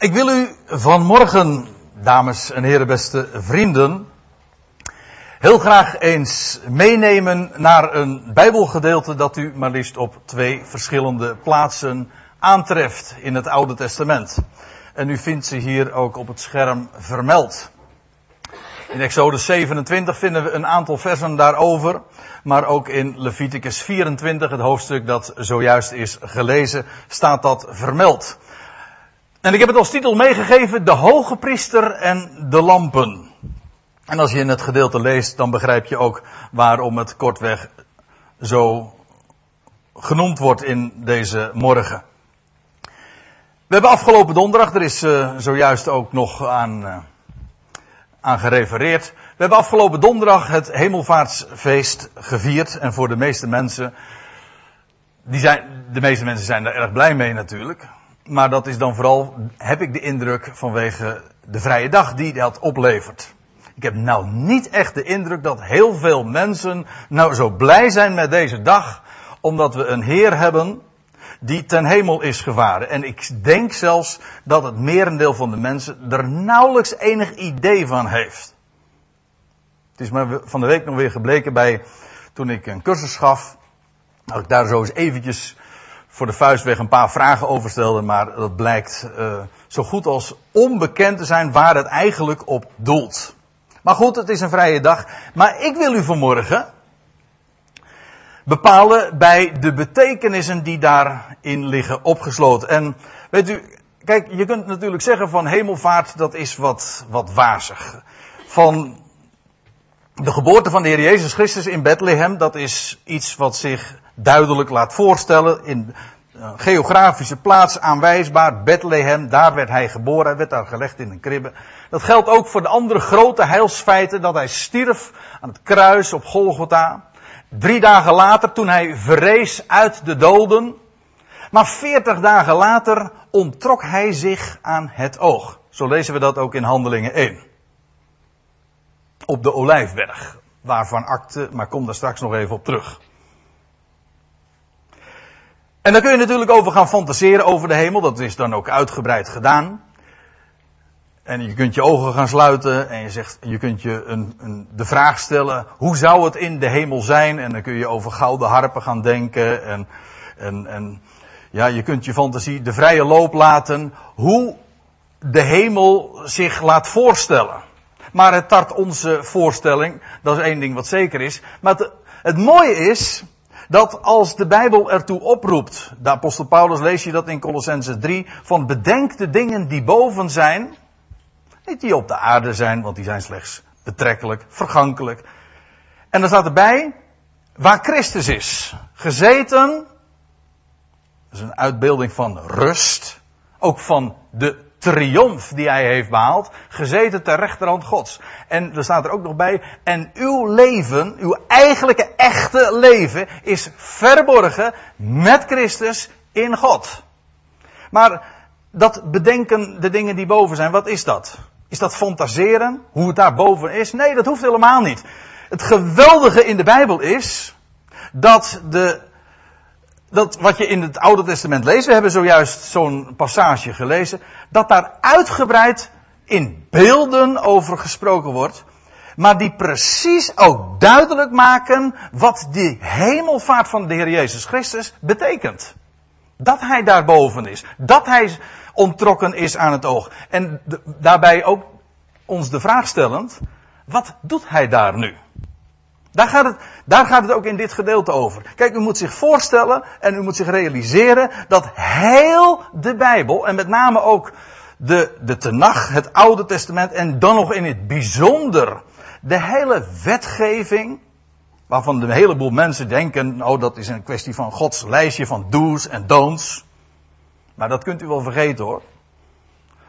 Ik wil u vanmorgen, dames en heren, beste vrienden, heel graag eens meenemen naar een Bijbelgedeelte dat u maar liefst op twee verschillende plaatsen aantreft in het Oude Testament. En u vindt ze hier ook op het scherm vermeld. In Exodus 27 vinden we een aantal versen daarover, maar ook in Leviticus 24, het hoofdstuk dat zojuist is gelezen, staat dat vermeld. En ik heb het als titel meegegeven, de hoge priester en de lampen. En als je in het gedeelte leest, dan begrijp je ook waarom het kortweg zo genoemd wordt in deze morgen. We hebben afgelopen donderdag, er is uh, zojuist ook nog aan, uh, gerefereerd. We hebben afgelopen donderdag het hemelvaartsfeest gevierd. En voor de meeste mensen, die zijn, de meeste mensen zijn daar erg blij mee natuurlijk maar dat is dan vooral, heb ik de indruk, vanwege de vrije dag die dat oplevert. Ik heb nou niet echt de indruk dat heel veel mensen nou zo blij zijn met deze dag, omdat we een Heer hebben die ten hemel is gevaren. En ik denk zelfs dat het merendeel van de mensen er nauwelijks enig idee van heeft. Het is me van de week nog weer gebleken bij, toen ik een cursus gaf, dat ik daar zo eens eventjes voor de vuistweg een paar vragen over stelde, maar dat blijkt uh, zo goed als onbekend te zijn waar het eigenlijk op doelt. Maar goed, het is een vrije dag. Maar ik wil u vanmorgen bepalen bij de betekenissen die daarin liggen opgesloten. En weet u, kijk, je kunt natuurlijk zeggen van hemelvaart, dat is wat, wat wazig. Van de geboorte van de Heer Jezus Christus in Bethlehem, dat is iets wat zich duidelijk laat voorstellen in een geografische plaats aanwijsbaar. Bethlehem, daar werd hij geboren, hij werd daar gelegd in een kribbe. Dat geldt ook voor de andere grote heilsfeiten dat hij stierf aan het kruis op Golgotha. Drie dagen later, toen hij verrees uit de doden. Maar veertig dagen later onttrok hij zich aan het oog. Zo lezen we dat ook in Handelingen 1 op de Olijfberg. Waarvan akte, maar kom daar straks nog even op terug. En daar kun je natuurlijk over gaan fantaseren over de hemel. Dat is dan ook uitgebreid gedaan. En je kunt je ogen gaan sluiten en je, zegt, je kunt je een, een, de vraag stellen, hoe zou het in de hemel zijn? En dan kun je over gouden harpen gaan denken en, en, en ja, je kunt je fantasie de vrije loop laten, hoe de hemel zich laat voorstellen. Maar het tart onze voorstelling. Dat is één ding wat zeker is. Maar het, het mooie is dat als de Bijbel ertoe oproept, de apostel Paulus lees je dat in Colossense 3, van bedenk de dingen die boven zijn, niet die op de aarde zijn, want die zijn slechts betrekkelijk, vergankelijk. En dan staat erbij, waar Christus is, gezeten, dat is een uitbeelding van rust, ook van de triomf die hij heeft behaald, gezeten ter rechterhand Gods. En er staat er ook nog bij, en uw leven, uw eigenlijke echte leven, is verborgen met Christus in God. Maar dat bedenken de dingen die boven zijn, wat is dat? Is dat fantaseren? Hoe het daar boven is? Nee, dat hoeft helemaal niet. Het geweldige in de Bijbel is dat de dat wat je in het Oude Testament leest, we hebben zojuist zo'n passage gelezen, dat daar uitgebreid in beelden over gesproken wordt, maar die precies ook duidelijk maken wat die hemelvaart van de Heer Jezus Christus betekent. Dat hij daarboven is, dat hij ontrokken is aan het oog. En daarbij ook ons de vraag stellend, wat doet hij daar nu? Daar gaat, het, daar gaat het ook in dit gedeelte over. Kijk, u moet zich voorstellen en u moet zich realiseren dat heel de Bijbel, en met name ook de, de Tenach, het Oude Testament, en dan nog in het bijzonder de hele wetgeving, waarvan een heleboel mensen denken, oh dat is een kwestie van Gods lijstje van do's en don'ts. Maar dat kunt u wel vergeten hoor.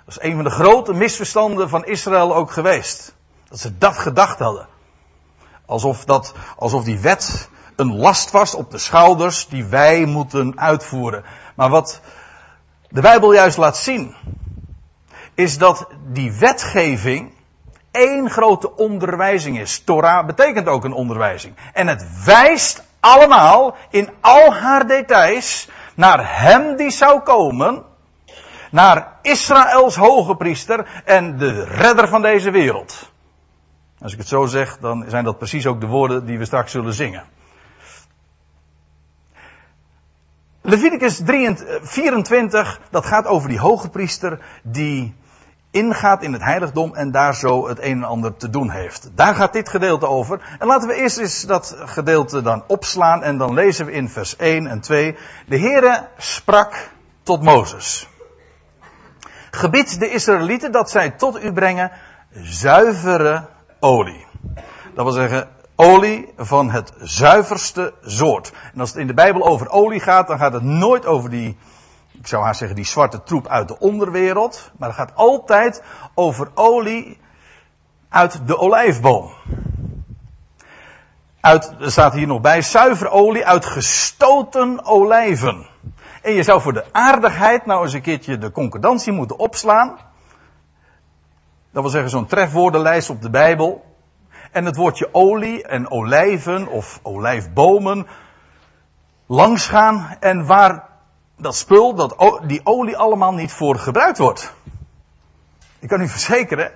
Dat is een van de grote misverstanden van Israël ook geweest. Dat ze dat gedacht hadden. Alsof, dat, alsof die wet een last was op de schouders die wij moeten uitvoeren. Maar wat de Bijbel juist laat zien, is dat die wetgeving één grote onderwijzing is. Torah betekent ook een onderwijzing. En het wijst allemaal in al haar details naar hem die zou komen. naar Israëls hoge priester en de redder van deze wereld. Als ik het zo zeg, dan zijn dat precies ook de woorden die we straks zullen zingen. Leviticus 24, dat gaat over die hoge priester die ingaat in het heiligdom en daar zo het een en ander te doen heeft. Daar gaat dit gedeelte over. En laten we eerst eens dat gedeelte dan opslaan en dan lezen we in vers 1 en 2. De Heere sprak tot Mozes. Gebied de Israëlieten dat zij tot u brengen zuivere olie. Dat wil zeggen, olie van het zuiverste soort. En als het in de Bijbel over olie gaat, dan gaat het nooit over die, ik zou haar zeggen, die zwarte troep uit de onderwereld. Maar het gaat altijd over olie uit de olijfboom. Uit, er staat hier nog bij, zuiver olie uit gestoten olijven. En je zou voor de aardigheid nou eens een keertje de concordantie moeten opslaan. Dat wil zeggen zo'n trefwoordenlijst op de Bijbel. En het woordje olie en olijven of olijfbomen langsgaan en waar dat spul, dat, die olie allemaal niet voor gebruikt wordt. Ik kan u verzekeren,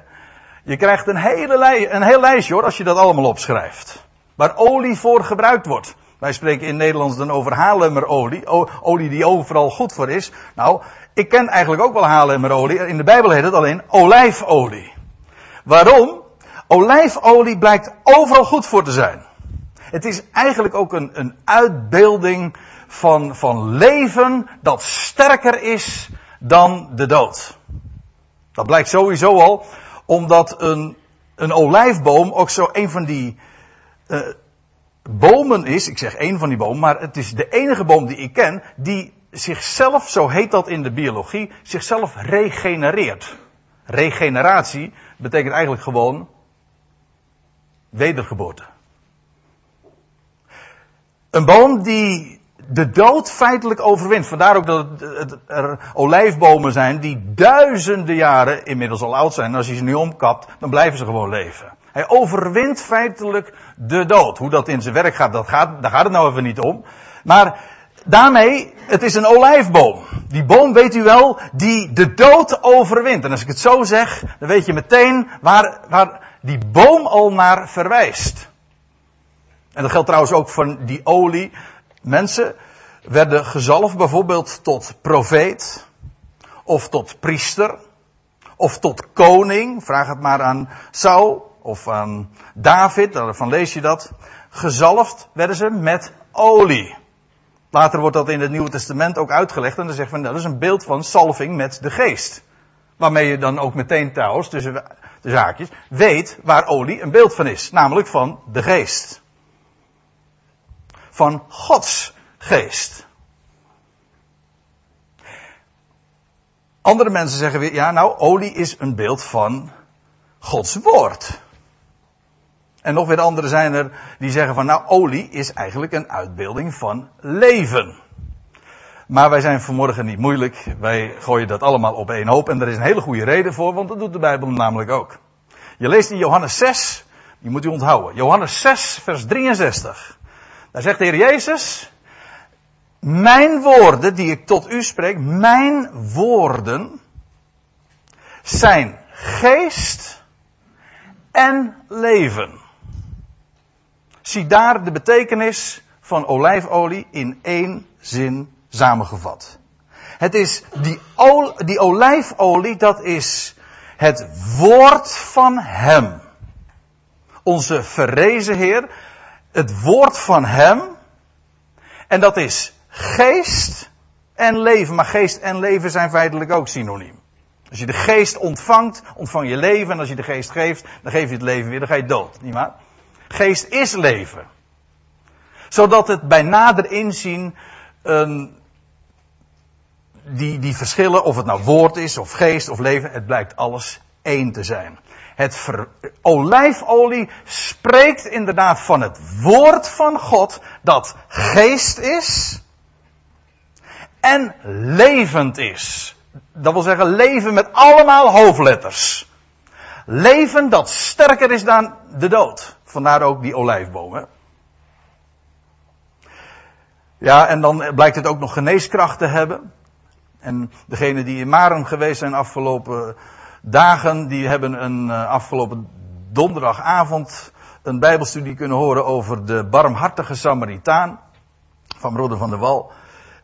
je krijgt een, hele lij, een heel lijstje hoor als je dat allemaal opschrijft. Waar olie voor gebruikt wordt. Wij spreken in Nederlands dan over haarlemmerolie, olie die overal goed voor is. Nou, ik ken eigenlijk ook wel haarlemmerolie. In de Bijbel heet het alleen olijfolie. Waarom? Olijfolie blijkt overal goed voor te zijn. Het is eigenlijk ook een, een uitbeelding van, van leven dat sterker is dan de dood. Dat blijkt sowieso al omdat een, een olijfboom ook zo een van die uh, bomen is. Ik zeg een van die bomen, maar het is de enige boom die ik ken die zichzelf, zo heet dat in de biologie, zichzelf regenereert. Regeneratie betekent eigenlijk gewoon wedergeboorte. Een boom die de dood feitelijk overwint. Vandaar ook dat er olijfbomen zijn die duizenden jaren inmiddels al oud zijn. En als je ze nu omkapt, dan blijven ze gewoon leven. Hij overwint feitelijk de dood. Hoe dat in zijn werk gaat, dat gaat, daar gaat het nou even niet om. Maar daarmee, het is een olijfboom. Die boom, weet u wel, die de dood overwint. En als ik het zo zeg, dan weet je meteen waar, waar die boom al naar verwijst. En dat geldt trouwens ook van die olie. Mensen werden gezalfd bijvoorbeeld tot profeet, of tot priester, of tot koning. Vraag het maar aan Saul of aan David, daarvan lees je dat. Gezalfd werden ze met olie. Later wordt dat in het Nieuwe Testament ook uitgelegd en dan zegt men dat is een beeld van salving met de geest. Waarmee je dan ook meteen trouwens, tussen de zaakjes, weet waar olie een beeld van is. Namelijk van de geest. Van Gods geest. Andere mensen zeggen weer, ja nou, olie is een beeld van Gods woord. En nog weer anderen zijn er die zeggen van nou, olie is eigenlijk een uitbeelding van leven. Maar wij zijn vanmorgen niet moeilijk. Wij gooien dat allemaal op één hoop. En er is een hele goede reden voor, want dat doet de Bijbel namelijk ook. Je leest in Johannes 6, die moet u onthouden. Johannes 6, vers 63. Daar zegt de Heer Jezus, mijn woorden die ik tot u spreek, mijn woorden zijn geest en leven. Zie daar de betekenis van olijfolie in één zin samengevat. Het is die, die olijfolie, dat is het woord van Hem. Onze verrezen Heer, het woord van Hem. En dat is geest en leven. Maar geest en leven zijn feitelijk ook synoniem. Als je de geest ontvangt, ontvang je leven. En als je de geest geeft, dan geef je het leven weer, dan ga je dood. Niet waar? Geest is leven. Zodat het bij nader inzien een, die, die verschillen, of het nou woord is, of geest, of leven, het blijkt alles één te zijn. Het olijfolie spreekt inderdaad van het woord van God dat geest is en levend is. Dat wil zeggen leven met allemaal hoofdletters. Leven dat sterker is dan de dood. Vandaar ook die olijfbomen. Ja, en dan blijkt het ook nog geneeskracht te hebben. En degenen die in Marum geweest zijn afgelopen dagen, die hebben een uh, afgelopen donderdagavond een bijbelstudie kunnen horen over de barmhartige Samaritaan van broeder van der Wal.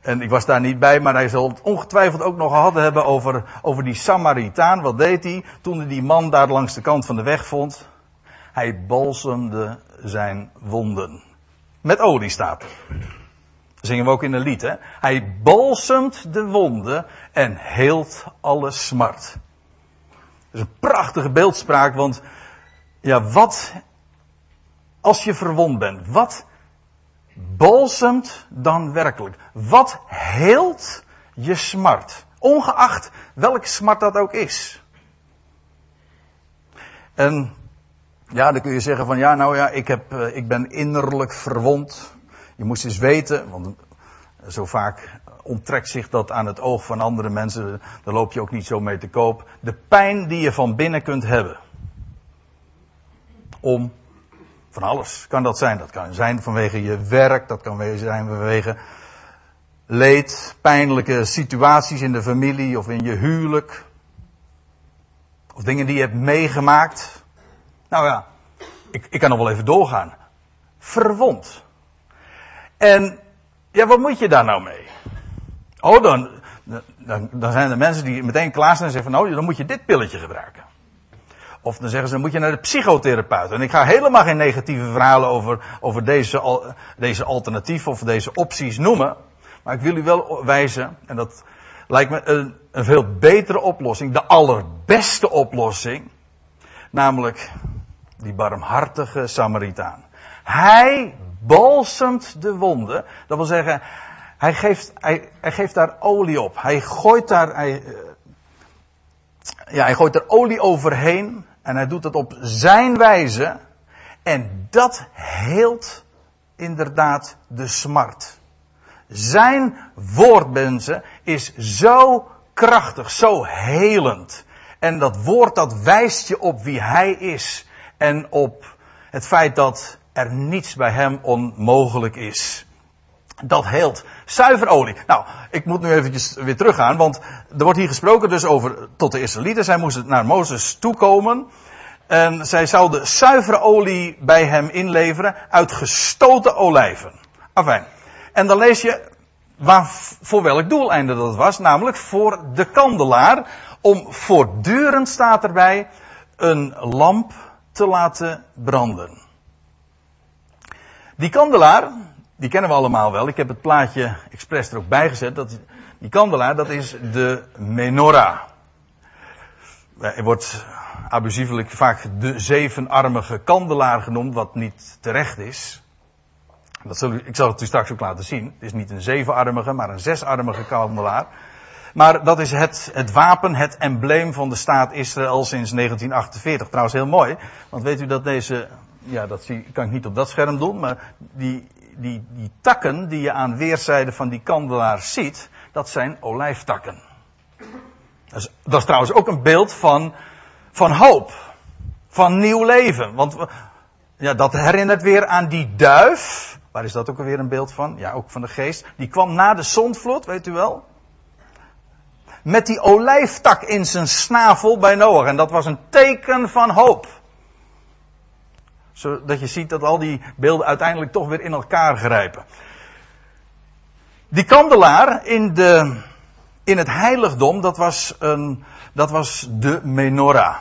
En ik was daar niet bij, maar hij zal het ongetwijfeld ook nog gehad hebben over, over die Samaritaan. Wat deed hij toen hij die man daar langs de kant van de weg vond? Hij balsemde zijn wonden. Met olie staat zingen we ook in een lied, hè? Hij balsemt de wonden en heelt alle smart. Dat is een prachtige beeldspraak, want ja, wat als je verwond bent? Wat balsemt dan werkelijk? Wat heelt je smart? Ongeacht welke smart dat ook is. En ja, dan kun je zeggen van ja, nou ja, ik, heb, eh, ik ben innerlijk verwond. Je moest eens weten, want zo vaak onttrekt zich dat aan het oog van andere mensen. Daar loop je ook niet zo mee te koop. De pijn die je van binnen kunt hebben. Om van alles kan dat zijn. Dat kan zijn vanwege je werk, dat kan zijn vanwege leed, pijnlijke situaties in de familie of in je huwelijk. Of dingen die je hebt meegemaakt. Nou ja, ik, ik kan nog wel even doorgaan. Verwond. En ja, wat moet je daar nou mee? Oh, dan, dan, dan zijn er mensen die meteen klaar zijn en zeggen van nou, dan moet je dit pilletje gebruiken. Of dan zeggen ze, dan moet je naar de psychotherapeut. En ik ga helemaal geen negatieve verhalen over, over deze, deze alternatieven of deze opties noemen. Maar ik wil u wel wijzen, en dat lijkt me een, een veel betere oplossing, de allerbeste oplossing. Namelijk die barmhartige Samaritaan. Hij balsemt de wonden. Dat wil zeggen, hij geeft, hij, hij geeft daar olie op. Hij gooit daar, hij, eh, ja, hij gooit er olie overheen. En hij doet het op zijn wijze. En dat heelt inderdaad de smart. Zijn woord, mensen, is zo krachtig, zo helend. En dat woord dat wijst je op wie hij is. En op het feit dat er niets bij hem onmogelijk is. Dat heelt. Zuiverolie. Nou, ik moet nu eventjes weer teruggaan, want er wordt hier gesproken dus over tot de Israëlieten. Zij moesten naar Mozes toekomen. En zij zouden zuivere olie bij hem inleveren uit gestoten olijven. Afijn. En dan lees je waar, voor welk doeleinde dat was, namelijk voor de kandelaar. Om voortdurend staat erbij een lamp te laten branden. Die kandelaar, die kennen we allemaal wel. Ik heb het plaatje expres er ook bij gezet. Dat, die kandelaar, dat is de menorah. Er wordt abusievelijk vaak de zevenarmige kandelaar genoemd, wat niet terecht is. Dat zal ik zal het u straks ook laten zien. Het is niet een zevenarmige, maar een zesarmige kandelaar. Maar dat is het, het wapen, het embleem van de staat Israël sinds 1948. Trouwens heel mooi, want weet u dat deze, ja dat zie, kan ik niet op dat scherm doen, maar die, die, die takken die je aan weerszijden van die kandelaar ziet, dat zijn olijftakken. Dat is, dat is trouwens ook een beeld van, van hoop. Van nieuw leven. Want ja, dat herinnert weer aan die duif. Waar is dat ook alweer een beeld van? Ja, ook van de geest. Die kwam na de zondvloed, weet u wel? Met die olijftak in zijn snavel bij Noach. En dat was een teken van hoop. Zodat je ziet dat al die beelden uiteindelijk toch weer in elkaar grijpen. Die kandelaar in, de, in het heiligdom, dat was, een, dat was de menorah.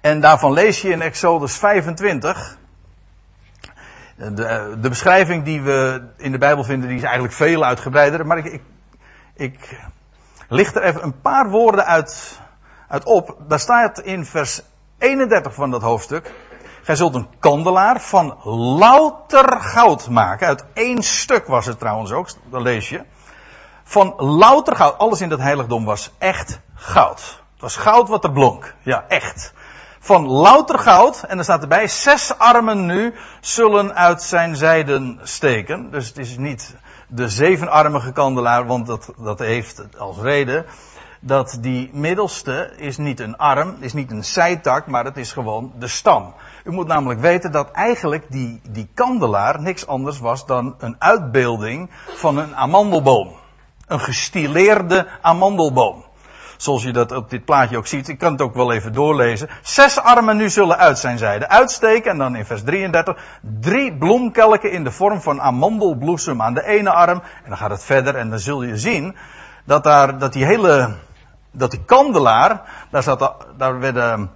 En daarvan lees je in Exodus 25. De, de, beschrijving die we in de Bijbel vinden, die is eigenlijk veel uitgebreider. Maar ik, ik, ik licht er even een paar woorden uit, uit op. Daar staat in vers 31 van dat hoofdstuk. Gij zult een kandelaar van louter goud maken. Uit één stuk was het trouwens ook, dat lees je. Van louter goud. Alles in dat heiligdom was echt goud. Het was goud wat er blonk. Ja, echt. Van louter goud. En er staat erbij, zes armen nu zullen uit zijn zijden steken. Dus het is niet de zevenarmige kandelaar, want dat, dat heeft als reden dat die middelste is niet een arm, is niet een zijtak, maar het is gewoon de stam. U moet namelijk weten dat eigenlijk die, die kandelaar niks anders was dan een uitbeelding van een amandelboom. Een gestileerde amandelboom. Zoals je dat op dit plaatje ook ziet. Ik kan het ook wel even doorlezen. Zes armen nu zullen uit zijn zijde uitsteken. En dan in vers 33. Drie bloemkelken in de vorm van amandelbloesem aan de ene arm. En dan gaat het verder en dan zul je zien dat daar, dat die hele, dat die kandelaar, daar zat, daar werden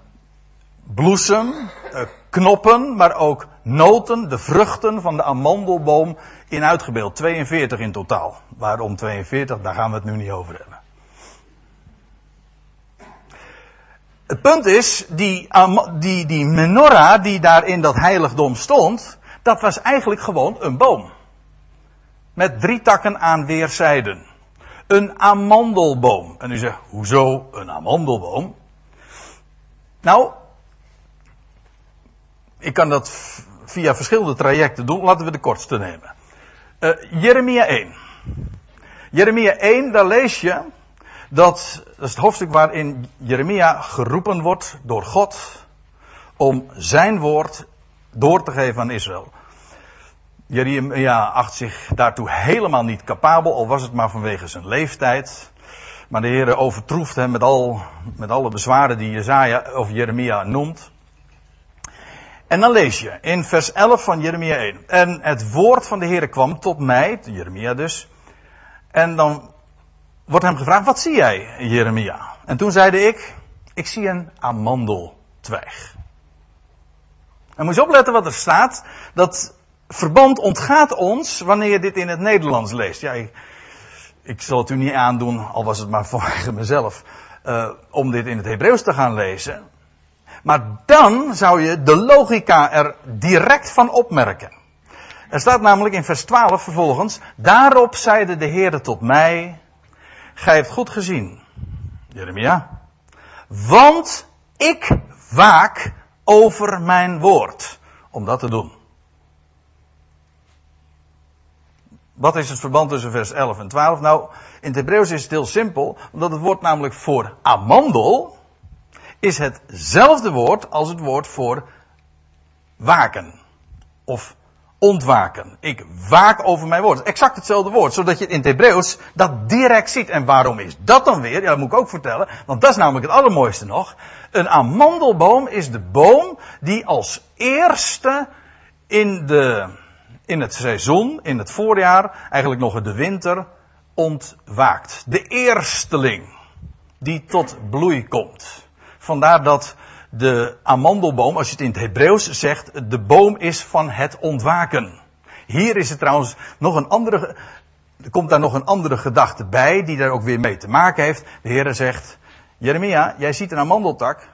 bloesem, eh, knoppen, maar ook noten, de vruchten van de amandelboom in uitgebeeld. 42 in totaal. Waarom 42? Daar gaan we het nu niet over hebben. Het punt is, die, die, die menorah die daar in dat heiligdom stond, dat was eigenlijk gewoon een boom. Met drie takken aan weerszijden. Een amandelboom. En u zegt, hoezo een amandelboom? Nou, ik kan dat via verschillende trajecten doen. Laten we de kortste nemen. Uh, Jeremia 1. Jeremia 1, daar lees je dat, dat is het hoofdstuk waarin Jeremia geroepen wordt door God om zijn woord door te geven aan Israël. Jeremia acht zich daartoe helemaal niet capabel, al was het maar vanwege zijn leeftijd. Maar de Heer overtroeft hem met, al, met alle bezwaren die Jezaja of Jeremia noemt. En dan lees je in vers 11 van Jeremia 1. En het woord van de Heer kwam tot mij, Jeremia dus. En dan wordt hem gevraagd, wat zie jij, Jeremia? En toen zeide ik, ik zie een amandeltwijg. En moet je opletten wat er staat. Dat verband ontgaat ons wanneer je dit in het Nederlands leest. Ja, ik, ik zal het u niet aandoen, al was het maar vanwege mezelf, uh, om dit in het Hebreeuws te gaan lezen. Maar dan zou je de logica er direct van opmerken. Er staat namelijk in vers 12 vervolgens, daarop zeide de Heer tot mij, gij hebt goed gezien, Jeremia, want ik waak over mijn woord, om dat te doen. Wat is het verband tussen vers 11 en 12? Nou, in het Hebreeuws is het heel simpel, omdat het woord namelijk voor amandel is hetzelfde woord als het woord voor waken. Of ontwaken. Ik waak over mijn woord. Exact hetzelfde woord, zodat je in het Hebreeuws dat direct ziet. En waarom is dat dan weer? Ja, dat moet ik ook vertellen, want dat is namelijk het allermooiste nog. Een amandelboom is de boom die als eerste in, de, in het seizoen, in het voorjaar, eigenlijk nog in de winter, ontwaakt. De eersteling die tot bloei komt. Vandaar dat de amandelboom, als je het in het Hebreeuws zegt, de boom is van het ontwaken. Hier is het trouwens nog een andere, er komt daar nog een andere gedachte bij, die daar ook weer mee te maken heeft. De Heer zegt, Jeremia, jij ziet een amandeltak,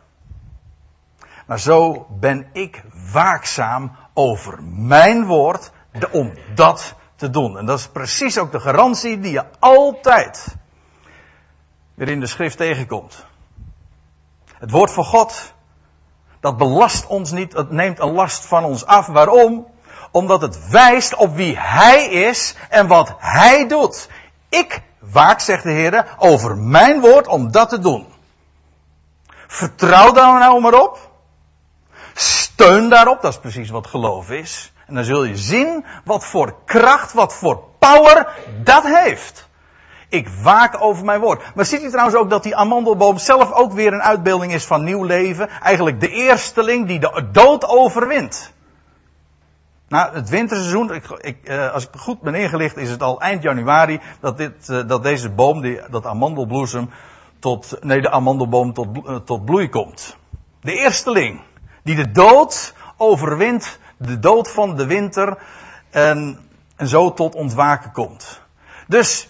maar zo ben ik waakzaam over mijn woord om dat te doen. En dat is precies ook de garantie die je altijd weer in de schrift tegenkomt. Het woord van God, dat belast ons niet, het neemt een last van ons af. Waarom? Omdat het wijst op wie Hij is en wat Hij doet. Ik waak, zegt de Heer, over mijn woord om dat te doen. Vertrouw daar nou maar op. Steun daarop, dat is precies wat geloof is. En dan zul je zien wat voor kracht, wat voor power dat heeft. Ik waak over mijn woord. Maar ziet u trouwens ook dat die amandelboom zelf ook weer een uitbeelding is van nieuw leven? Eigenlijk de eersteling die de dood overwint. Nou, het winterseizoen, ik, ik, eh, als ik goed ben ingelicht, is het al eind januari dat, dit, eh, dat deze boom, die, dat amandelbloesem, tot, nee, de amandelboom tot, eh, tot bloei komt. De eersteling die de dood overwint, de dood van de winter, en, en zo tot ontwaken komt. Dus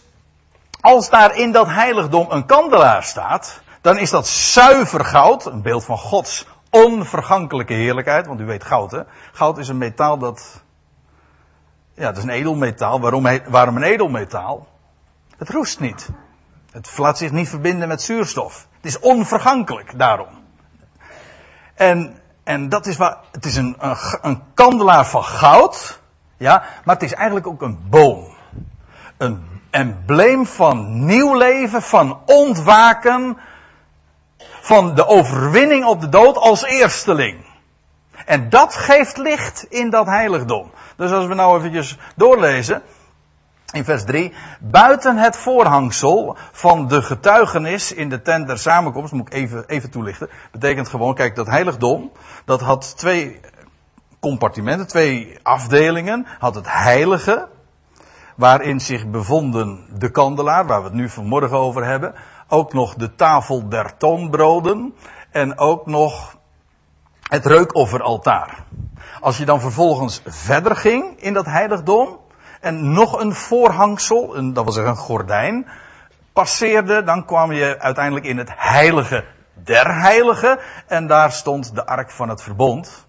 als daar in dat heiligdom een kandelaar staat, dan is dat zuiver goud, een beeld van Gods onvergankelijke heerlijkheid. Want u weet goud, hè? Goud is een metaal dat. Ja, het is een edelmetaal. Waarom, waarom een edelmetaal? Het roest niet. Het laat zich niet verbinden met zuurstof. Het is onvergankelijk, daarom. En, en dat is waar. Het is een, een, een kandelaar van goud. Ja, maar het is eigenlijk ook een boom. Een embleem van nieuw leven, van ontwaken, van de overwinning op de dood als eersteling. En dat geeft licht in dat heiligdom. Dus als we nou eventjes doorlezen. in vers 3, buiten het voorhangsel van de getuigenis in de tent der samenkomst, moet ik even, even toelichten, betekent gewoon, kijk, dat heiligdom, dat had twee compartimenten, twee afdelingen, had het heilige, waarin zich bevonden de kandelaar, waar we het nu vanmorgen over hebben, ook nog de tafel der toonbroden en ook nog het reukofferaltaar. Als je dan vervolgens verder ging in dat heiligdom en nog een voorhangsel, een, dat zeggen een gordijn, passeerde, dan kwam je uiteindelijk in het heilige der heiligen en daar stond de ark van het verbond.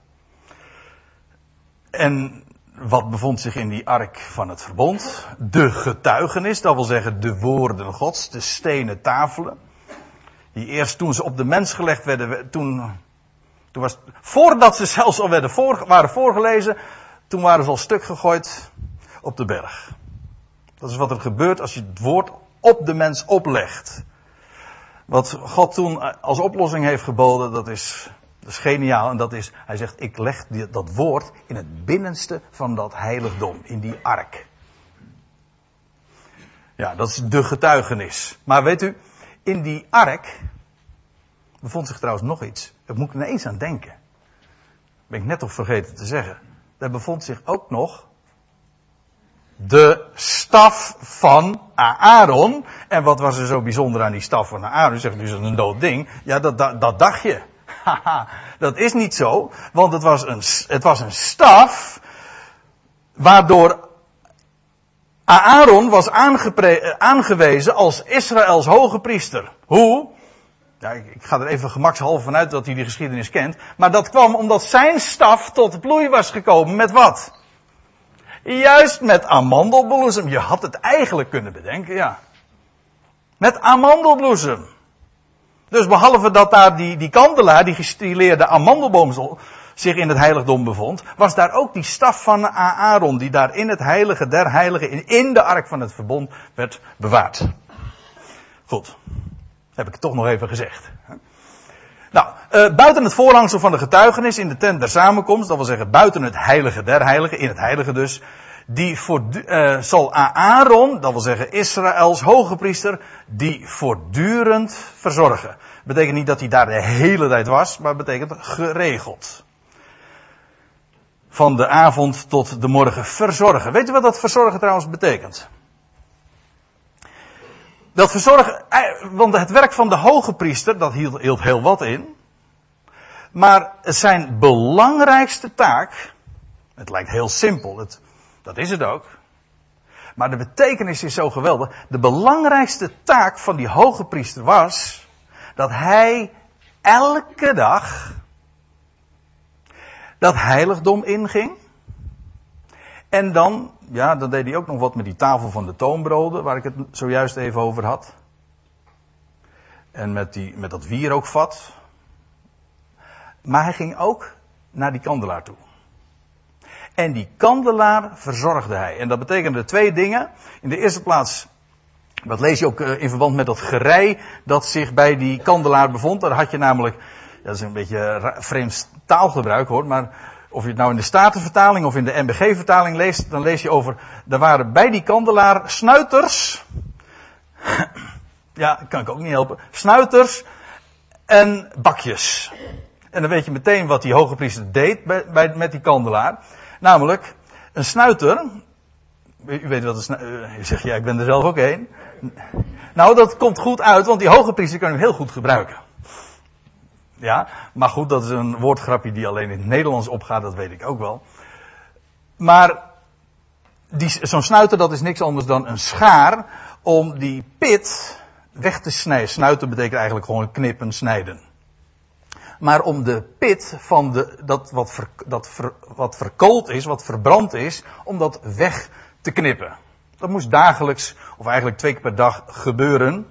En wat bevond zich in die ark van het verbond? De getuigenis, dat wil zeggen de woorden gods, de stenen tafelen. Die eerst toen ze op de mens gelegd werden, toen, toen was, voordat ze zelfs al werden voor, waren voorgelezen, toen waren ze al stuk gegooid op de berg. Dat is wat er gebeurt als je het woord op de mens oplegt. Wat God toen als oplossing heeft geboden, dat is dat is geniaal. En dat is, hij zegt, ik leg dat woord in het binnenste van dat heiligdom, in die ark. Ja, dat is de getuigenis. Maar weet u, in die ark bevond zich trouwens nog iets. Daar moet ik ineens aan denken. Ben ik net op vergeten te zeggen. Daar bevond zich ook nog de staf van Aaron. En wat was er zo bijzonder aan die staf van Aaron? Zegt u, is dat een dood ding? Ja, dat, dat, dat dacht je. Haha, dat is niet zo, want het was een, het was een staf waardoor Aaron was aangewezen als Israëls hoge priester. Hoe? Ik, ga er even gemakshalve vanuit dat hij die geschiedenis kent. Maar dat kwam omdat zijn staf tot bloei was gekomen met wat? Juist met amandelbloesem. Je had het eigenlijk kunnen bedenken, ja. Met amandelbloesem. Dus behalve dat daar die, die kandelaar, die gestileerde amandelboom zich in het heiligdom bevond, was daar ook die staf van Aaron, die daar in het heilige der heiligen, in, de ark van het verbond, werd bewaard. Goed. Heb ik het toch nog even gezegd. Nou, uh, buiten het voorhangsel van de getuigenis in de tent der samenkomst, dat wil zeggen buiten het heilige der heiligen, in het heilige dus, die voor, uh, zal Aaron, dat wil zeggen Israëls hoge priester, die voortdurend verzorgen. Betekent niet dat hij daar de hele tijd was, maar betekent geregeld. Van de avond tot de morgen verzorgen. Weet u wat dat verzorgen trouwens betekent? Dat verzorgen, eh, want het werk van de hoge priester, dat hield, hield heel wat in. Maar zijn belangrijkste taak, het lijkt heel simpel, het, dat is het ook. Maar de betekenis is zo geweldig. De belangrijkste taak van die hoge priester was dat hij elke dag dat heiligdom inging. En dan, ja, dan deed hij ook nog wat met die tafel van de toonbroden, waar ik het zojuist even over had. En met, die, met dat wierookvat. Maar hij ging ook naar die kandelaar toe. En die kandelaar verzorgde hij. En dat betekende twee dingen. In de eerste plaats, dat lees je ook eh, in verband met dat gerei dat zich bij die kandelaar bevond. Daar had je namelijk, dat is een beetje vreemd taalgebruik hoor, maar of je het nou in de Statenvertaling of in de MBG-vertaling leest, dan lees je over, er waren bij die kandelaar snuiters. ja, kan ik ook niet helpen. Snuiters en bakjes. En dan weet je meteen wat die hoge priester deed bij, bij, met die kandelaar. Namelijk, een snuiter. U weet wat een snuiter. Eh, u zegt, ja, ik ben er zelf ook een. Nou, dat komt goed uit, want die hoge priester kan u heel goed gebruiken. Ja, maar goed, dat is een woordgrapje die alleen in het Nederlands opgaat, dat weet ik ook wel. Maar zo'n snuiter, dat is niks anders dan een schaar om die pit weg te snijden. Snuiten betekent eigenlijk gewoon knippen, snijden maar om de pit van de, dat, wat, dat wat verkoold is, wat verbrand is, om dat weg te knippen. Dat moest dagelijks, of eigenlijk twee keer per dag gebeuren.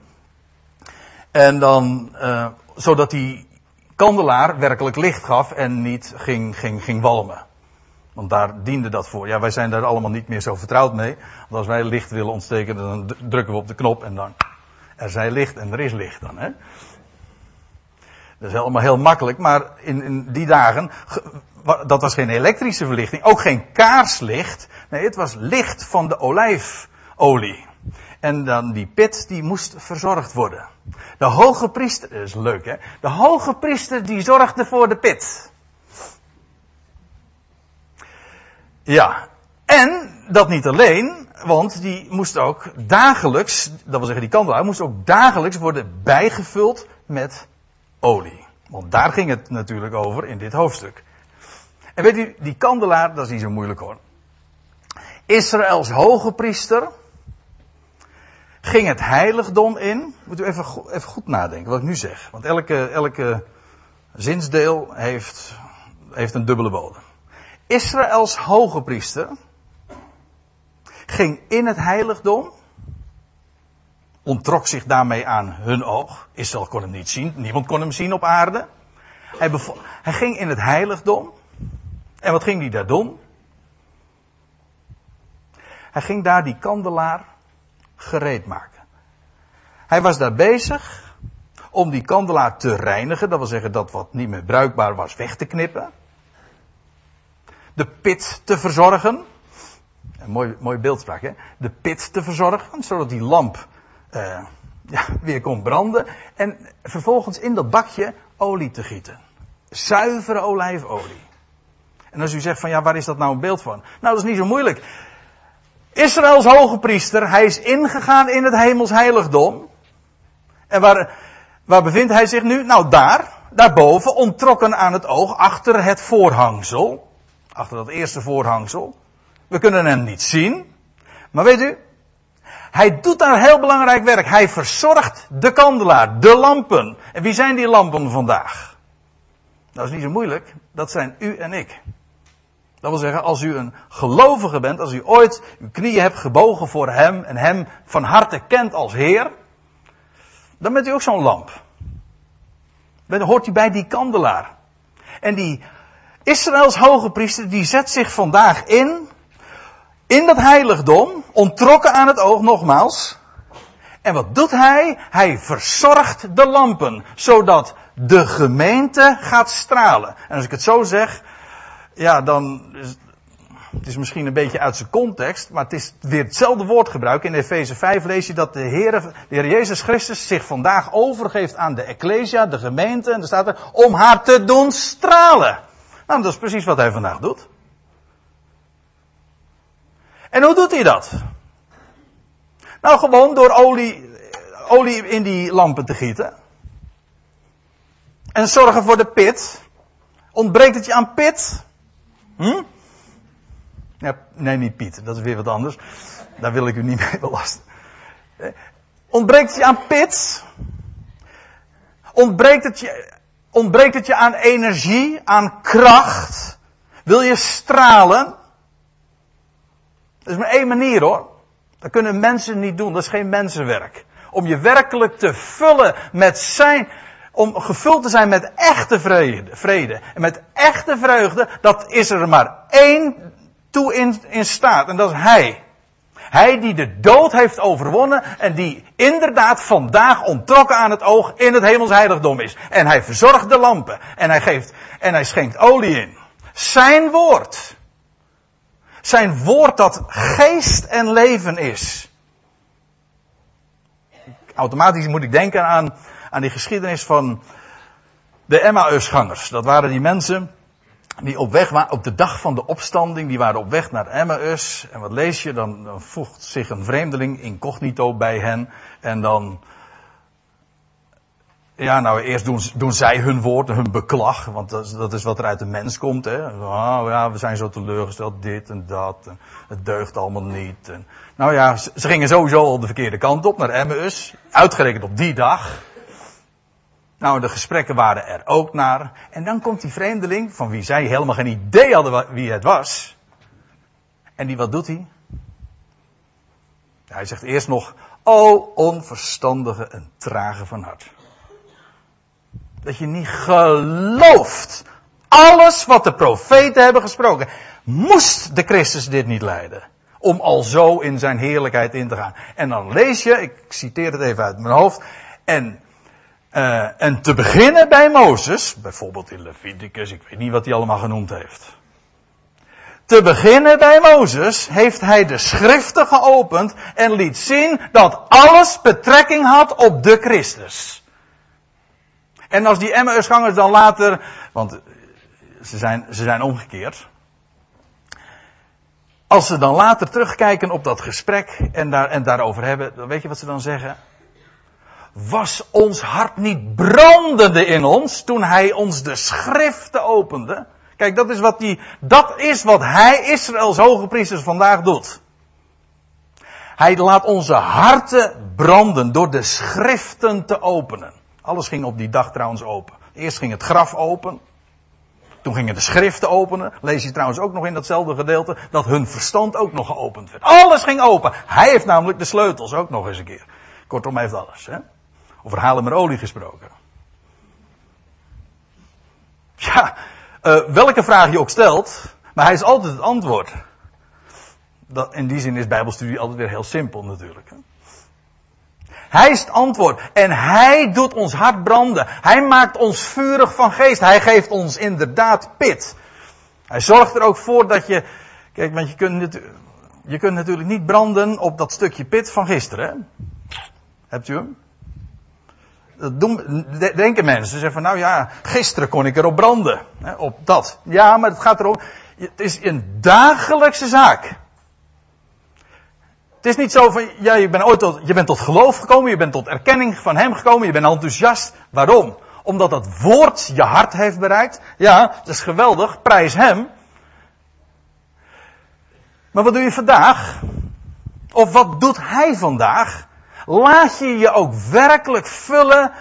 En dan, uh, zodat die kandelaar werkelijk licht gaf en niet ging, ging, ging walmen. Want daar diende dat voor. Ja, wij zijn daar allemaal niet meer zo vertrouwd mee. Want als wij licht willen ontsteken, dan drukken we op de knop en dan, er zij licht en er is licht dan, hè. Dat is allemaal heel makkelijk, maar in, in die dagen, dat was geen elektrische verlichting, ook geen kaarslicht. Nee, het was licht van de olijf, olie. En dan die pit, die moest verzorgd worden. De hoge priester, dat is leuk hè. De hoge priester die zorgde voor de pit. Ja, en dat niet alleen, want die moest ook dagelijks, dat wil zeggen die kandelaar, moest ook dagelijks worden bijgevuld met olie. Want daar ging het natuurlijk over in dit hoofdstuk. En weet u, die kandelaar, dat is niet zo moeilijk hoor. Israëls hoge priester ging het heiligdom in. Moet u even, even goed nadenken wat ik nu zeg. Want elke, elke zinsdeel heeft, heeft een dubbele bodem. Israëls hoge priester ging in het heiligdom. Ontrok zich daarmee aan hun oog. Israël kon hem niet zien. Niemand kon hem zien op aarde. Hij, hij ging in het heiligdom. En wat ging hij daar doen? Hij ging daar die kandelaar gereed maken. Hij was daar bezig om die kandelaar te reinigen. Dat wil zeggen dat wat niet meer bruikbaar was weg te knippen. De pit te verzorgen. Een mooi, mooi beeldspraak, hè? De pit te verzorgen, zodat die lamp uh, ja, weer kon branden. En vervolgens in dat bakje olie te gieten. Zuivere olijfolie. En als u zegt van ja, waar is dat nou een beeld van? Nou, dat is niet zo moeilijk. Israëls hoge priester, hij is ingegaan in het hemels heiligdom. En waar, waar bevindt hij zich nu? Nou, daar, daarboven, ontrokken aan het oog, achter het voorhangsel. Achter dat eerste voorhangsel. We kunnen hem niet zien. Maar weet u, hij doet daar heel belangrijk werk. Hij verzorgt de kandelaar, de lampen. En wie zijn die lampen vandaag? Dat is niet zo moeilijk. Dat zijn u en ik. Dat wil zeggen, als u een gelovige bent, als u ooit uw knieën hebt gebogen voor Hem en Hem van harte kent als Heer, dan bent u ook zo'n lamp. Dan hoort u bij die kandelaar. En die Israëls hoge priester, die zet zich vandaag in, in dat heiligdom, ontrokken aan het oog nogmaals. En wat doet hij? Hij verzorgt de lampen, zodat de gemeente gaat stralen. En als ik het zo zeg, ja, dan is het is misschien een beetje uit zijn context, maar het is weer hetzelfde woordgebruik. In Efeze 5 lees je dat de Heer, de Heer Jezus Christus zich vandaag overgeeft aan de Ecclesia, de gemeente, en er staat er, om haar te doen stralen. Nou, dat is precies wat hij vandaag doet. En hoe doet hij dat? Nou, gewoon door olie, olie in die lampen te gieten. En zorgen voor de pit. Ontbreekt het je aan pit? Hm? Ja, nee, niet Piet. Dat is weer wat anders. Daar wil ik u niet mee belasten. Ontbreekt het je aan pit? Ontbreekt het je, ontbreekt het je aan energie, aan kracht? Wil je stralen? Dat is maar één manier hoor. Dat kunnen mensen niet doen. Dat is geen mensenwerk. Om je werkelijk te vullen met zijn, om gevuld te zijn met echte vrede, vrede en met echte vreugde, dat is er maar één toe in, staat. En dat is Hij. Hij die de dood heeft overwonnen en die inderdaad vandaag ontrokken aan het oog in het hemels heiligdom is. En hij verzorgt de lampen en hij geeft en hij schenkt olie in. Zijn woord. Zijn woord dat geest en leven is. Automatisch moet ik denken aan aan die geschiedenis van de Emmausgangers. Dat waren die mensen die op weg waren, op de dag van de opstanding, die waren op weg naar Emmaus. En wat lees je? Dan, dan voegt zich een vreemdeling incognito bij hen. En dan, ja, nou eerst doen, doen zij hun woord, hun beklag, want dat is, dat is wat er uit de mens komt. Hè. Oh ja, we zijn zo teleurgesteld, dit en dat, het deugt allemaal niet. Nou ja, ze, gingen sowieso al de verkeerde kant op, naar Emmaus, uitgerekend op die dag. Nou, de gesprekken waren er ook naar. En dan komt die vreemdeling, van wie zij helemaal geen idee hadden wie het was. En die, wat doet hij? Hij zegt eerst nog, o onverstandige en trage van hart. Dat je niet gelooft. Alles wat de profeten hebben gesproken. Moest de Christus dit niet leiden? Om al zo in zijn heerlijkheid in te gaan. En dan lees je, ik citeer het even uit mijn hoofd. En uh, en te beginnen bij Mozes, bijvoorbeeld in Leviticus, ik weet niet wat hij allemaal genoemd heeft. Te beginnen bij Mozes heeft hij de schriften geopend en liet zien dat alles betrekking had op de Christus. En als die Emmausgangers dan later, want ze zijn, ze zijn omgekeerd. Als ze dan later terugkijken op dat gesprek en, daar, en daarover hebben, dan weet je wat ze dan zeggen? Was ons hart niet brandende in ons toen hij ons de schriften opende? Kijk, dat is wat, die, dat is wat hij, Israëls hoge priesters, vandaag doet. Hij laat onze harten branden door de schriften te openen. Alles ging op die dag trouwens open. Eerst ging het graf open. Toen gingen de schriften openen. Lees je trouwens ook nog in datzelfde gedeelte dat hun verstand ook nog geopend werd. Alles ging open. Hij heeft namelijk de sleutels ook nog eens een keer. Kortom, hij heeft alles. Hè? Over halen met olie gesproken. Ja, uh, welke vraag je ook stelt, maar hij is altijd het antwoord. Dat, in die zin is Bijbelstudie altijd weer heel simpel natuurlijk. Hij is het antwoord. En hij doet ons hart branden. Hij maakt ons vurig van geest. Hij geeft ons inderdaad pit. Hij zorgt er ook voor dat je. Kijk, want je kunt, je kunt natuurlijk niet branden op dat stukje pit van gisteren. Hè? Hebt u hem? Dat doen, denken mensen. Ze zeggen van nou ja, gisteren kon ik erop branden. Hè, op dat. Ja, maar het gaat erom. Het is een dagelijkse zaak. Het is niet zo van, ja, je bent ooit tot, je bent tot geloof gekomen, je bent tot erkenning van hem gekomen, je bent enthousiast. Waarom? Omdat dat woord je hart heeft bereikt. Ja, dat is geweldig, prijs hem. Maar wat doe je vandaag? Of wat doet hij vandaag? Laat je je ook werkelijk vullen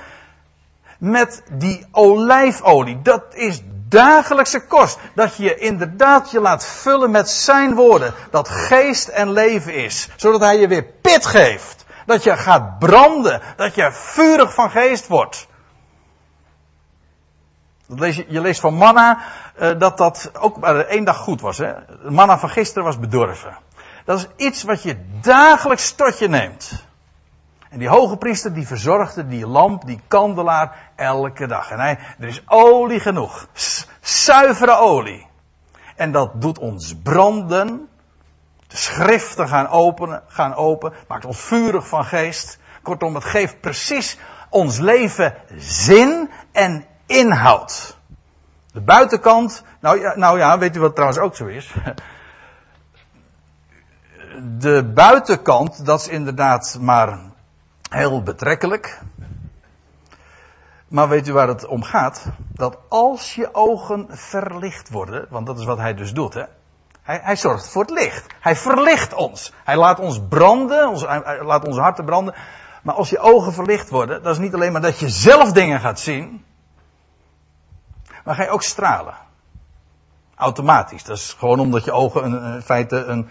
met die olijfolie. Dat is dagelijkse kost. Dat je inderdaad je laat vullen met zijn woorden. Dat geest en leven is. Zodat hij je weer pit geeft. Dat je gaat branden. Dat je vurig van geest wordt. je, leest van manna uh, dat dat ook maar één dag goed was. Hè? Manna van gisteren was bedorven. Dat is iets wat je dagelijks tot je neemt. En die hoge priester die verzorgde die lamp, die kandelaar elke dag. En hij, er is olie genoeg. zuivere olie. En dat doet ons branden. De schriften gaan openen, gaan open. Maakt ons vurig van geest. Kortom, het geeft precies ons leven zin en inhoud. De buitenkant, nou ja, nou ja, weet u wat trouwens ook zo is? De buitenkant, dat is inderdaad maar heel betrekkelijk. Maar weet u waar het om gaat? Dat als je ogen verlicht worden, want dat is wat hij dus doet, hè? Hij, hij zorgt voor het licht. Hij verlicht ons. Hij laat ons branden, hij laat onze harten branden. Maar als je ogen verlicht worden, dat is niet alleen maar dat je zelf dingen gaat zien, maar ga je ook stralen. Automatisch. Dat is gewoon omdat je ogen in feite een,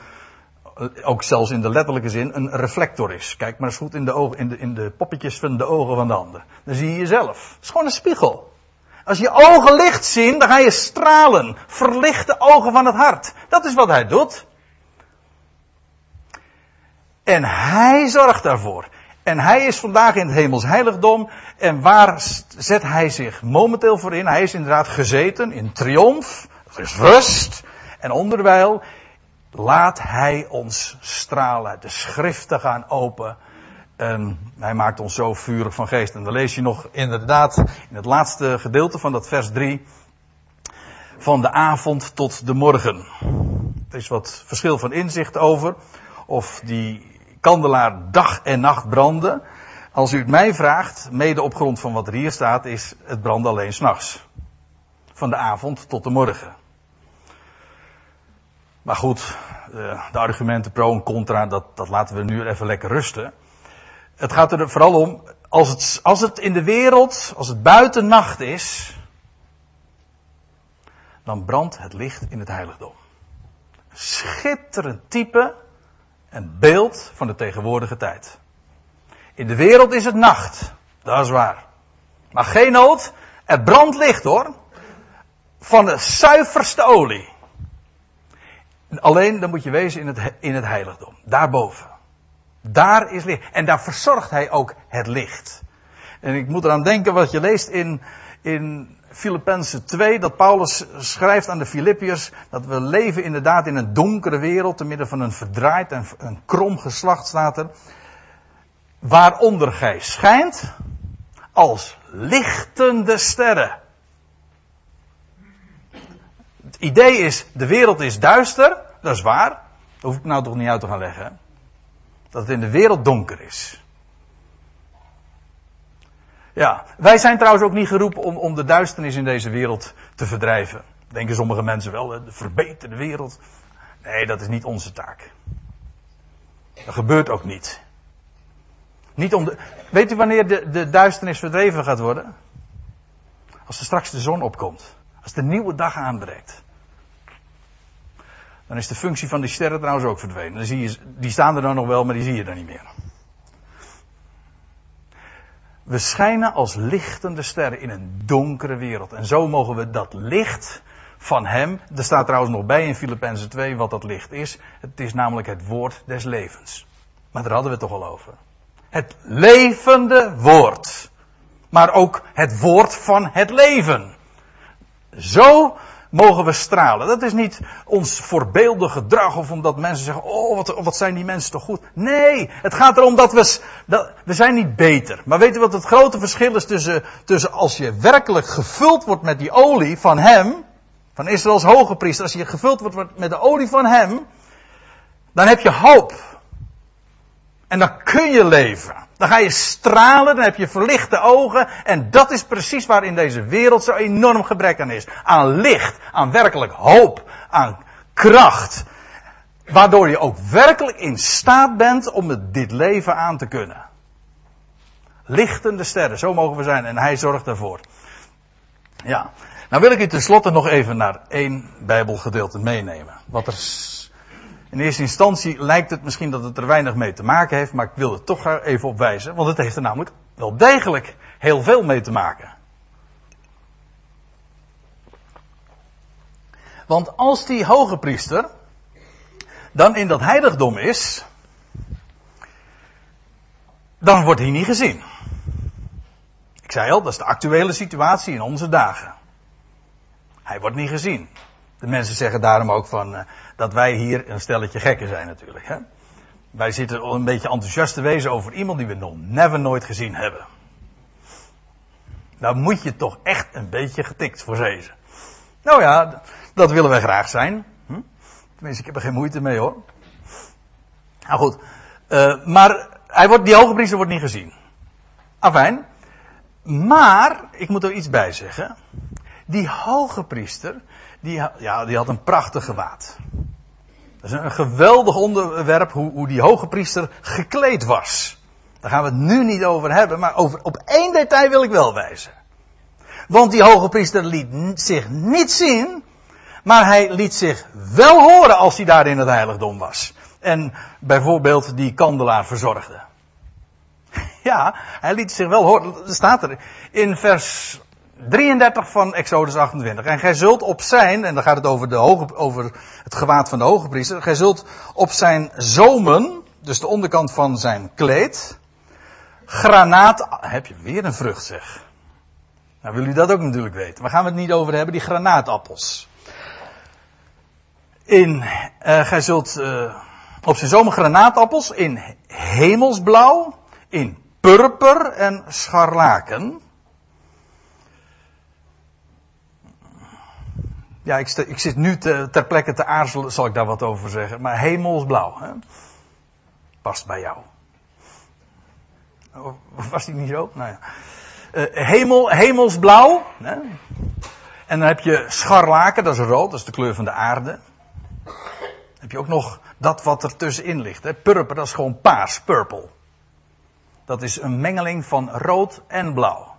ook zelfs in de letterlijke zin, een reflector is. Kijk maar eens goed in de, in de, poppetjes van de ogen van de ander. Dan zie je jezelf. Het is gewoon een spiegel. Als je ogen licht zien, dan ga je stralen. Verlicht de ogen van het hart. Dat is wat hij doet. En hij zorgt daarvoor. En hij is vandaag in het hemels heiligdom. En waar zet hij zich momenteel voor in? Hij is inderdaad gezeten in triomf. Er rust. En onderwijl Laat Hij ons stralen. De schriften gaan open. En hij maakt ons zo vurig van geest. En dan lees je nog inderdaad in het laatste gedeelte van dat vers 3. Van de avond tot de morgen. Er is wat verschil van inzicht over. Of die kandelaar dag en nacht brandde. Als u het mij vraagt, mede op grond van wat er hier staat, is het branden alleen s'nachts. Van de avond tot de morgen. Maar goed, eh, de argumenten pro en contra, dat, dat laten we nu even lekker rusten. Het gaat er vooral om, als het, als het in de wereld, als het buiten nacht is, dan brandt het licht in het heiligdom. Schitterend type en beeld van de tegenwoordige tijd. In de wereld is het nacht, dat is waar. Maar geen nood, er brandt licht hoor. Van de zuiverste olie. Alleen dan moet je wezen in het, in het heiligdom. Daarboven. Daar is licht. En daar verzorgt hij ook het licht. En ik moet eraan denken wat je leest in, in Filippenzen 2 dat Paulus schrijft aan de Filippiërs dat we leven inderdaad in een donkere wereld, te midden van een verdraaid en een krom geslacht staat er. Waaronder gij schijnt als lichtende sterren. Het idee is, de wereld is duister, dat is waar. Dat hoef ik nou toch niet uit te gaan leggen. Dat het in de wereld donker is. Ja, wij zijn trouwens ook niet geroepen om, om de duisternis in deze wereld te verdrijven. Denken sommige mensen wel, de verbeterde wereld. Nee, dat is niet onze taak. Dat gebeurt ook niet. niet om de, weet u wanneer de, de duisternis verdreven gaat worden? Als er straks de zon opkomt. Als de nieuwe dag aanbreekt. Dan is de functie van die sterren trouwens ook verdwenen. Dan zie je, die staan er dan nog wel, maar die zie je dan niet meer. We schijnen als lichtende sterren in een donkere wereld. En zo mogen we dat licht van Hem. Er staat trouwens nog bij in Filippenzen 2 wat dat licht is. Het is namelijk het woord des levens. Maar daar hadden we het toch al over. Het levende woord. Maar ook het woord van het leven. Zo mogen we stralen. Dat is niet ons voorbeeldig gedrag of omdat mensen zeggen, oh wat, wat zijn die mensen toch goed. Nee, het gaat erom dat we, we zijn niet beter. Maar u wat het grote verschil is tussen, tussen als je werkelijk gevuld wordt met die olie van hem, van Israëls hoge priester, als je gevuld wordt met de olie van hem, dan heb je hoop. En dan kun je leven. Dan ga je stralen, dan heb je verlichte ogen. En dat is precies waar in deze wereld zo enorm gebrek aan is. Aan licht, aan werkelijk hoop, aan kracht. Waardoor je ook werkelijk in staat bent om dit leven aan te kunnen. Lichtende sterren, zo mogen we zijn. En hij zorgt daarvoor. Ja. Nou wil ik u tenslotte nog even naar één Bijbelgedeelte meenemen. Wat er in eerste instantie lijkt het misschien dat het er weinig mee te maken heeft, maar ik wil er toch even op wijzen, want het heeft er namelijk wel degelijk heel veel mee te maken. Want als die hoge priester dan in dat heiligdom is, dan wordt hij niet gezien. Ik zei al, dat is de actuele situatie in onze dagen. Hij wordt niet gezien. De mensen zeggen daarom ook van, eh, dat wij hier een stelletje gekken zijn natuurlijk. Hè? Wij zitten een beetje enthousiast te wezen over iemand die we nog never nooit gezien hebben. Dan moet je toch echt een beetje getikt voor zezen. Nou ja, dat willen wij graag zijn. Hm? Tenminste, ik heb er geen moeite mee hoor. Nou goed, uh, maar hij wordt, die hoge priester wordt niet gezien. Afijn. Maar, ik moet er iets bij zeggen. Die hoge priester, die, ja, die had een prachtig gewaad. Dat is een geweldig onderwerp hoe, hoe die hoge priester gekleed was. Daar gaan we het nu niet over hebben, maar over, op één detail wil ik wel wijzen. Want die hoge priester liet zich niet zien, maar hij liet zich wel horen als hij daar in het heiligdom was. En bijvoorbeeld die kandelaar verzorgde. Ja, hij liet zich wel horen. Staat er in vers 33 van Exodus 28. En gij zult op zijn, en dan gaat het over, de hoge, over het gewaad van de hoge priester. Gij zult op zijn zomen, dus de onderkant van zijn kleed, granaat. Heb je weer een vrucht zeg. Nou wil u dat ook natuurlijk weten. Waar gaan we het niet over hebben? Die granaatappels. In, uh, gij zult uh, op zijn zomen granaatappels in hemelsblauw, in purper en scharlaken. Ja, ik, ik zit nu te, ter plekke te aarzelen, zal ik daar wat over zeggen. Maar hemelsblauw, hè? past bij jou. Was die niet zo? Nou ja. Uh, hemel, hemelsblauw. Hè? En dan heb je scharlaken, dat is rood, dat is de kleur van de aarde. Dan heb je ook nog dat wat er tussenin ligt. Hè? Purper, dat is gewoon paars, purple. Dat is een mengeling van rood en blauw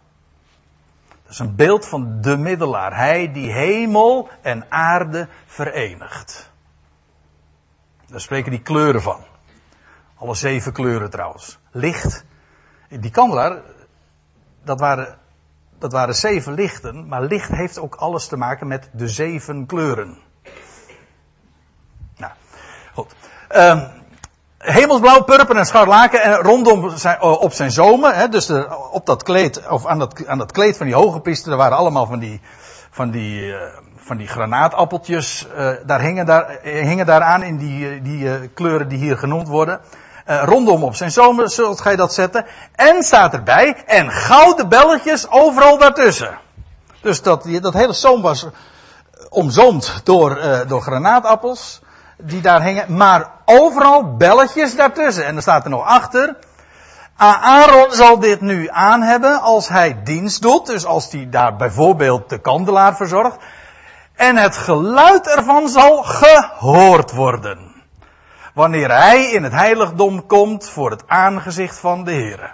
is een beeld van de middelaar. Hij die hemel en aarde verenigt. Daar spreken die kleuren van. Alle zeven kleuren trouwens. Licht. Die kandelaar, dat waren, dat waren zeven lichten, maar licht heeft ook alles te maken met de zeven kleuren. Nou, goed. Um, hemelsblauw, purper en scharlaken en rondom zijn, op zijn zomen, hè, dus de, op dat kleed, of aan dat, aan dat kleed van die hoge priester, er waren allemaal van die, van die, uh, van die granaatappeltjes, uh, daar hingen, daar, hingen daaraan in die, die kleuren die hier genoemd worden. rondom op zijn zomen zult gij dat zetten. En staat erbij, en gouden belletjes overal daartussen. Dus dat, dat hele zoom was omzoomd door, door granaatappels die daar hingen, maar overal belletjes daartussen. En er staat er nog achter. Aaron zal dit nu aan hebben als hij dienst doet, dus als hij daar bijvoorbeeld de kandelaar verzorgt. En het geluid ervan zal gehoord worden. Wanneer hij in het heiligdom komt voor het aangezicht van de Heer.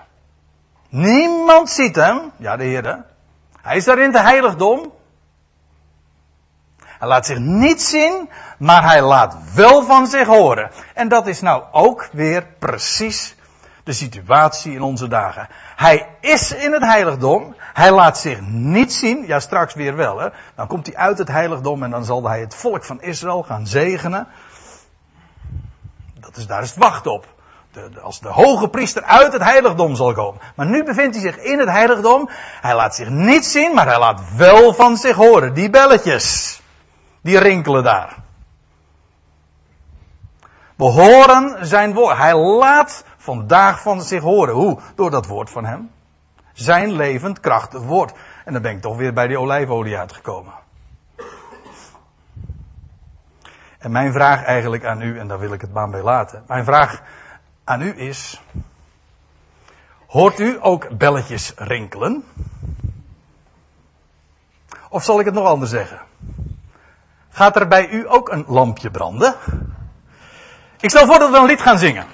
Niemand ziet hem, ja de Heer. Hij is daar in het heiligdom. Hij laat zich niet zien, maar hij laat wel van zich horen. En dat is nou ook weer precies de situatie in onze dagen. Hij is in het heiligdom, hij laat zich niet zien, ja straks weer wel hè. Dan komt hij uit het heiligdom en dan zal hij het volk van Israël gaan zegenen. Dat is, daar is het wacht op. De, als de hoge priester uit het heiligdom zal komen. Maar nu bevindt hij zich in het heiligdom. Hij laat zich niet zien, maar hij laat wel van zich horen. Die belletjes. Die rinkelen daar. We horen zijn woord. Hij laat vandaag van zich horen. Hoe? Door dat woord van hem. Zijn levend krachtig woord. En dan ben ik toch weer bij die olijfolie uitgekomen. En mijn vraag eigenlijk aan u, en daar wil ik het baan bij laten. Mijn vraag aan u is. Hoort u ook belletjes rinkelen? Of zal ik het nog anders zeggen? Gaat er bij u ook een lampje branden? Ik stel voor dat we een lied gaan zingen.